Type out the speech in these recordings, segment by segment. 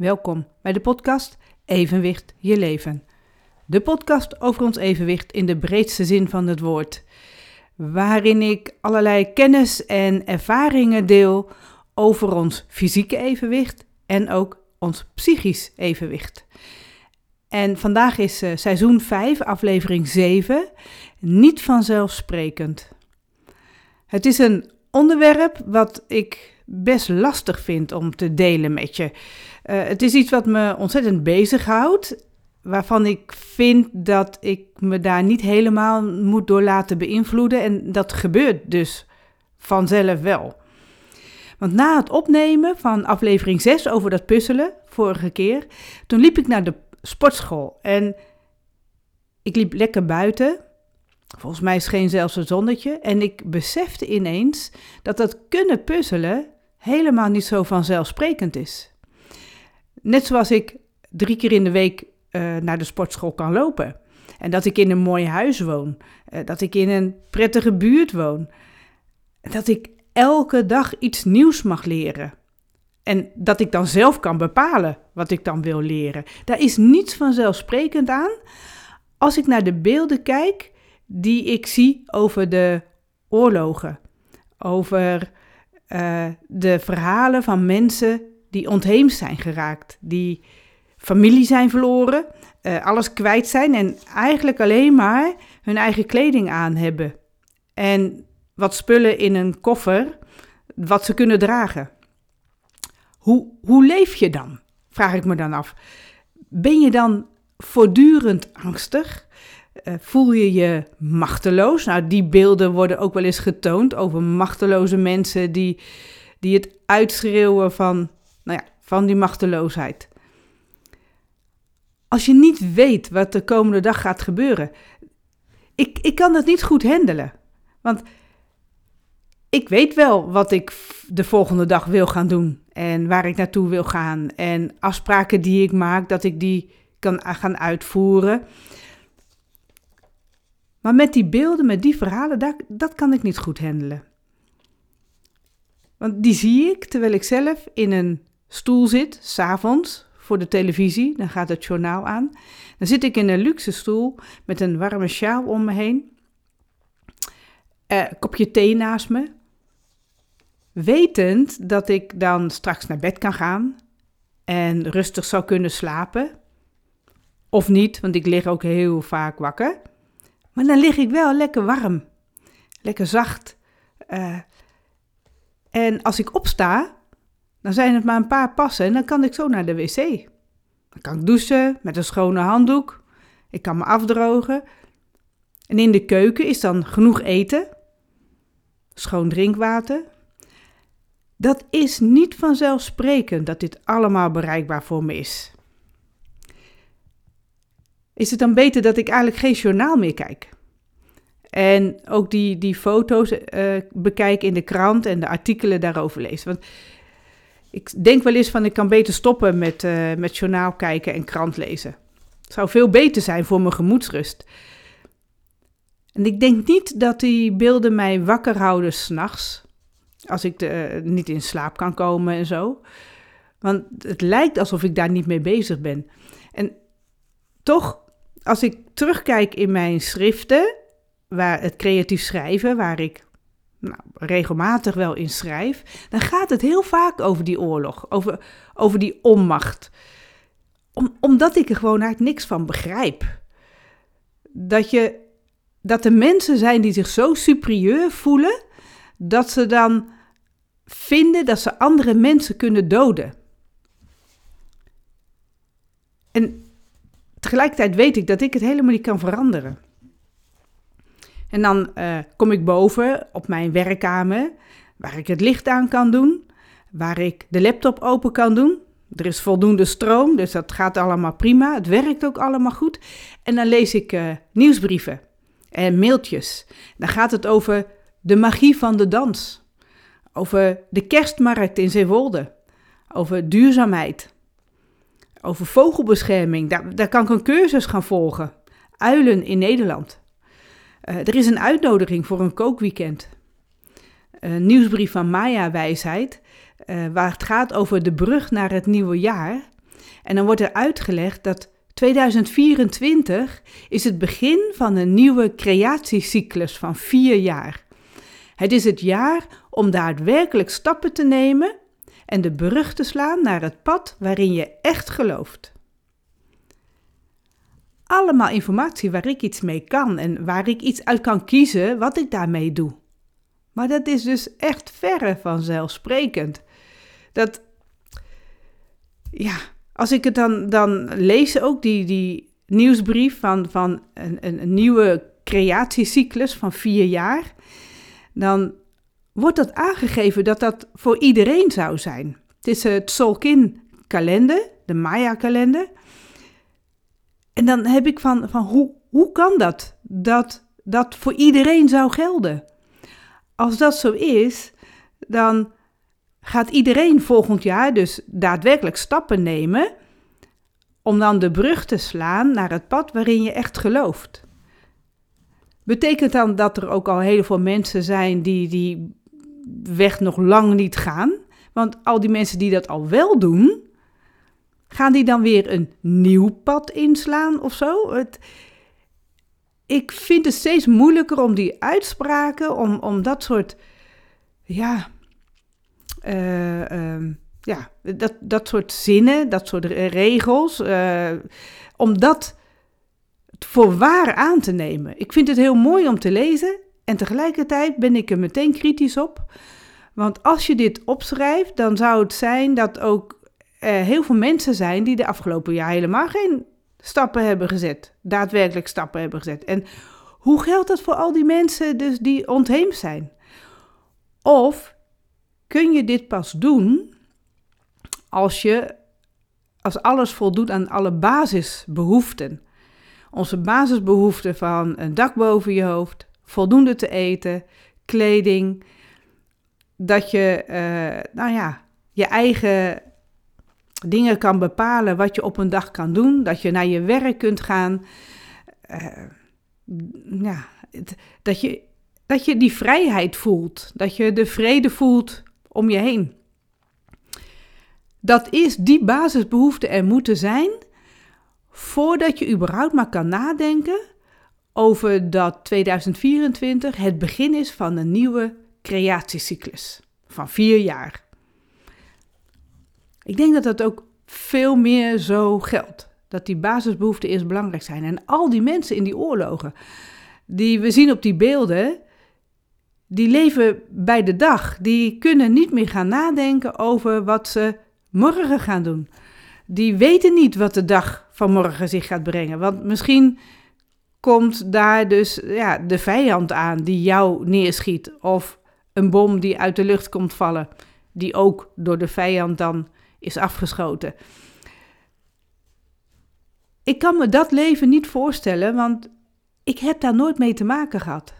Welkom bij de podcast Evenwicht je leven. De podcast over ons evenwicht in de breedste zin van het woord, waarin ik allerlei kennis en ervaringen deel over ons fysieke evenwicht en ook ons psychisch evenwicht. En vandaag is uh, seizoen 5, aflevering 7, niet vanzelfsprekend. Het is een onderwerp wat ik best lastig vind om te delen met je. Uh, het is iets wat me ontzettend bezighoudt, waarvan ik vind dat ik me daar niet helemaal moet door laten beïnvloeden. En dat gebeurt dus vanzelf wel. Want na het opnemen van aflevering 6 over dat puzzelen, vorige keer, toen liep ik naar de sportschool. En ik liep lekker buiten. Volgens mij scheen zelfs een zonnetje. En ik besefte ineens dat dat kunnen puzzelen helemaal niet zo vanzelfsprekend is. Net zoals ik drie keer in de week uh, naar de sportschool kan lopen. En dat ik in een mooi huis woon. Uh, dat ik in een prettige buurt woon. Dat ik elke dag iets nieuws mag leren. En dat ik dan zelf kan bepalen wat ik dan wil leren. Daar is niets vanzelfsprekend aan als ik naar de beelden kijk die ik zie over de oorlogen. Over uh, de verhalen van mensen die ontheemd zijn geraakt. Die familie zijn verloren, uh, alles kwijt zijn en eigenlijk alleen maar hun eigen kleding aan hebben. En wat spullen in een koffer, wat ze kunnen dragen. Hoe, hoe leef je dan? Vraag ik me dan af. Ben je dan voortdurend angstig? Uh, voel je je machteloos? Nou, die beelden worden ook wel eens getoond over machteloze mensen die, die het uitschreeuwen van, nou ja, van die machteloosheid. Als je niet weet wat de komende dag gaat gebeuren, ik, ik kan dat niet goed handelen. Want ik weet wel wat ik de volgende dag wil gaan doen en waar ik naartoe wil gaan en afspraken die ik maak, dat ik die kan gaan uitvoeren. Maar met die beelden, met die verhalen, dat, kan ik niet goed handelen. Want die zie ik terwijl ik zelf in een stoel zit, s'avonds, voor de televisie. Dan gaat het journaal aan. Dan zit ik in een luxe stoel met een warme sjaal om me heen. Uh, kopje thee naast me. Wetend dat ik dan straks naar bed kan gaan en rustig zou kunnen slapen. Of niet, want ik lig ook heel vaak wakker. Maar dan lig ik wel lekker warm, lekker zacht. Uh, en als ik opsta, dan zijn het maar een paar passen en dan kan ik zo naar de wc. Dan kan ik douchen met een schone handdoek. Ik kan me afdrogen. En in de keuken is dan genoeg eten, schoon drinkwater, dat is niet vanzelfsprekend dat dit allemaal bereikbaar voor me is. Is het dan beter dat ik eigenlijk geen journaal meer kijk? En ook die, die foto's uh, bekijk in de krant en de artikelen daarover lees. Want ik denk wel eens van ik kan beter stoppen met, uh, met journaal kijken en krant lezen. Het zou veel beter zijn voor mijn gemoedsrust. En ik denk niet dat die beelden mij wakker houden s'nachts. Als ik de, niet in slaap kan komen en zo. Want het lijkt alsof ik daar niet mee bezig ben. En toch, als ik terugkijk in mijn schriften, waar het creatief schrijven, waar ik nou, regelmatig wel in schrijf, dan gaat het heel vaak over die oorlog, over, over die onmacht. Om, omdat ik er gewoon eigenlijk niks van begrijp. Dat, je, dat er mensen zijn die zich zo superieur voelen, dat ze dan vinden dat ze andere mensen kunnen doden. En tegelijkertijd weet ik dat ik het helemaal niet kan veranderen. En dan uh, kom ik boven op mijn werkkamer, waar ik het licht aan kan doen, waar ik de laptop open kan doen. Er is voldoende stroom, dus dat gaat allemaal prima. Het werkt ook allemaal goed. En dan lees ik uh, nieuwsbrieven en mailtjes. Dan gaat het over de magie van de dans. Over de kerstmarkt in Zeewolde. Over duurzaamheid. Over vogelbescherming. Daar, daar kan ik een cursus gaan volgen. Uilen in Nederland. Uh, er is een uitnodiging voor een kookweekend. Een nieuwsbrief van Maya Wijsheid, uh, waar het gaat over de brug naar het nieuwe jaar. En dan wordt er uitgelegd dat 2024 is het begin van een nieuwe creatiecyclus van vier jaar. Het is het jaar om daadwerkelijk stappen te nemen en de brug te slaan naar het pad waarin je echt gelooft. Allemaal informatie waar ik iets mee kan en waar ik iets uit kan kiezen wat ik daarmee doe. Maar dat is dus echt verre vanzelfsprekend. Dat, ja, als ik het dan, dan lees, ook die, die nieuwsbrief van, van een, een, nieuwe creatiecyclus van vier jaar, dan wordt dat aangegeven dat dat voor iedereen zou zijn. Het is het Solkin-kalender, de Maya-kalender. En dan heb ik van, van hoe, hoe kan dat? Dat dat voor iedereen zou gelden. Als dat zo is, dan gaat iedereen volgend jaar dus daadwerkelijk stappen nemen om dan de brug te slaan naar het pad waarin je echt gelooft. Betekent dan dat er ook al heel veel mensen zijn die die weg nog lang niet gaan? Want al die mensen die dat al wel doen, gaan die dan weer een nieuw pad inslaan of zo? Het, ik vind het steeds moeilijker om die uitspraken, om, om dat soort, ja, uh, uh, ja dat, dat soort zinnen, dat soort regels, uh, om dat voor waar aan te nemen. Ik vind het heel mooi om te lezen en tegelijkertijd ben ik er meteen kritisch op. Want als je dit opschrijft, dan zou het zijn dat ook heel veel mensen zijn die de afgelopen jaar helemaal geen stappen hebben gezet. Daadwerkelijk stappen hebben gezet. En hoe geldt dat voor al die mensen dus die ontheemd zijn? Of kun je dit pas doen als je als alles voldoet aan alle basisbehoeften? Onze basisbehoeften van een dak boven je hoofd, voldoende te eten, kleding, dat je, uh, nou ja, je eigen dingen kan bepalen wat je op een dag kan doen, dat je naar je werk kunt gaan. Uh, ja, dat, je, dat je die vrijheid voelt, dat je de vrede voelt om je heen. Dat is die basisbehoefte er moeten zijn voordat je überhaupt maar kan nadenken over dat 2024 het begin is van een nieuwe creatiecyclus van vier jaar. Ik denk dat dat ook veel meer zo geldt. Dat die basisbehoeften eerst belangrijk zijn. En al die mensen in die oorlogen, die we zien op die beelden, die leven bij de dag. Die kunnen niet meer gaan nadenken over wat ze morgen gaan doen. Die weten niet wat de dag van morgen zich gaat brengen. Want misschien komt daar dus ja, de vijand aan die jou neerschiet. Of een bom die uit de lucht komt vallen, die ook door de vijand dan is afgeschoten. Ik kan me dat leven niet voorstellen, want ik heb daar nooit mee te maken gehad.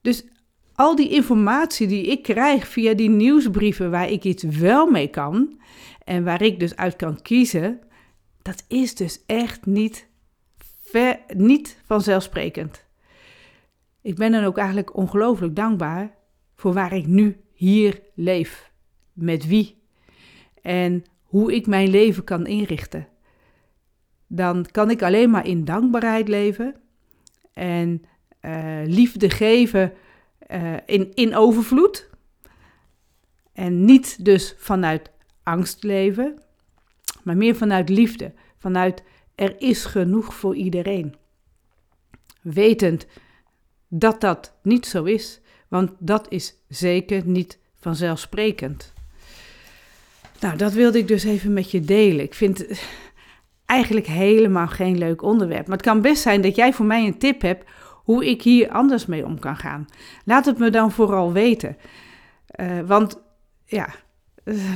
Dus al die informatie die ik krijg via die nieuwsbrieven waar ik iets wel mee kan en waar ik dus uit kan kiezen, dat is dus echt niet, ver, niet vanzelfsprekend. Ik ben dan ook eigenlijk ongelooflijk dankbaar voor waar ik nu hier leef met wie en hoe ik mijn leven kan inrichten. Dan kan ik alleen maar in dankbaarheid leven en uh, liefde geven uh, in, in overvloed. En niet dus vanuit angst leven, maar meer vanuit liefde. Vanuit er is genoeg voor iedereen. Wetend dat dat niet zo is, want dat is zeker niet vanzelfsprekend. Nou, dat wilde ik dus even met je delen. Ik vind het eigenlijk helemaal geen leuk onderwerp. Maar het kan best zijn dat jij voor mij een tip hebt hoe ik hier anders mee om kan gaan. Laat het me dan vooral weten. Uh, want ja, uh,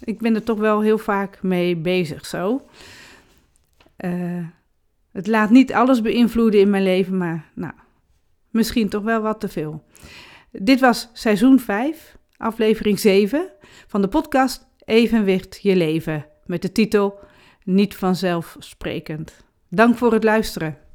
ik ben er toch wel heel vaak mee bezig zo. Uh, het laat niet alles beïnvloeden in mijn leven, maar nou, misschien toch wel wat te veel. Dit was seizoen 5, aflevering 7 van de podcast Evenwicht je leven met de titel Niet vanzelfsprekend. Dank voor het luisteren.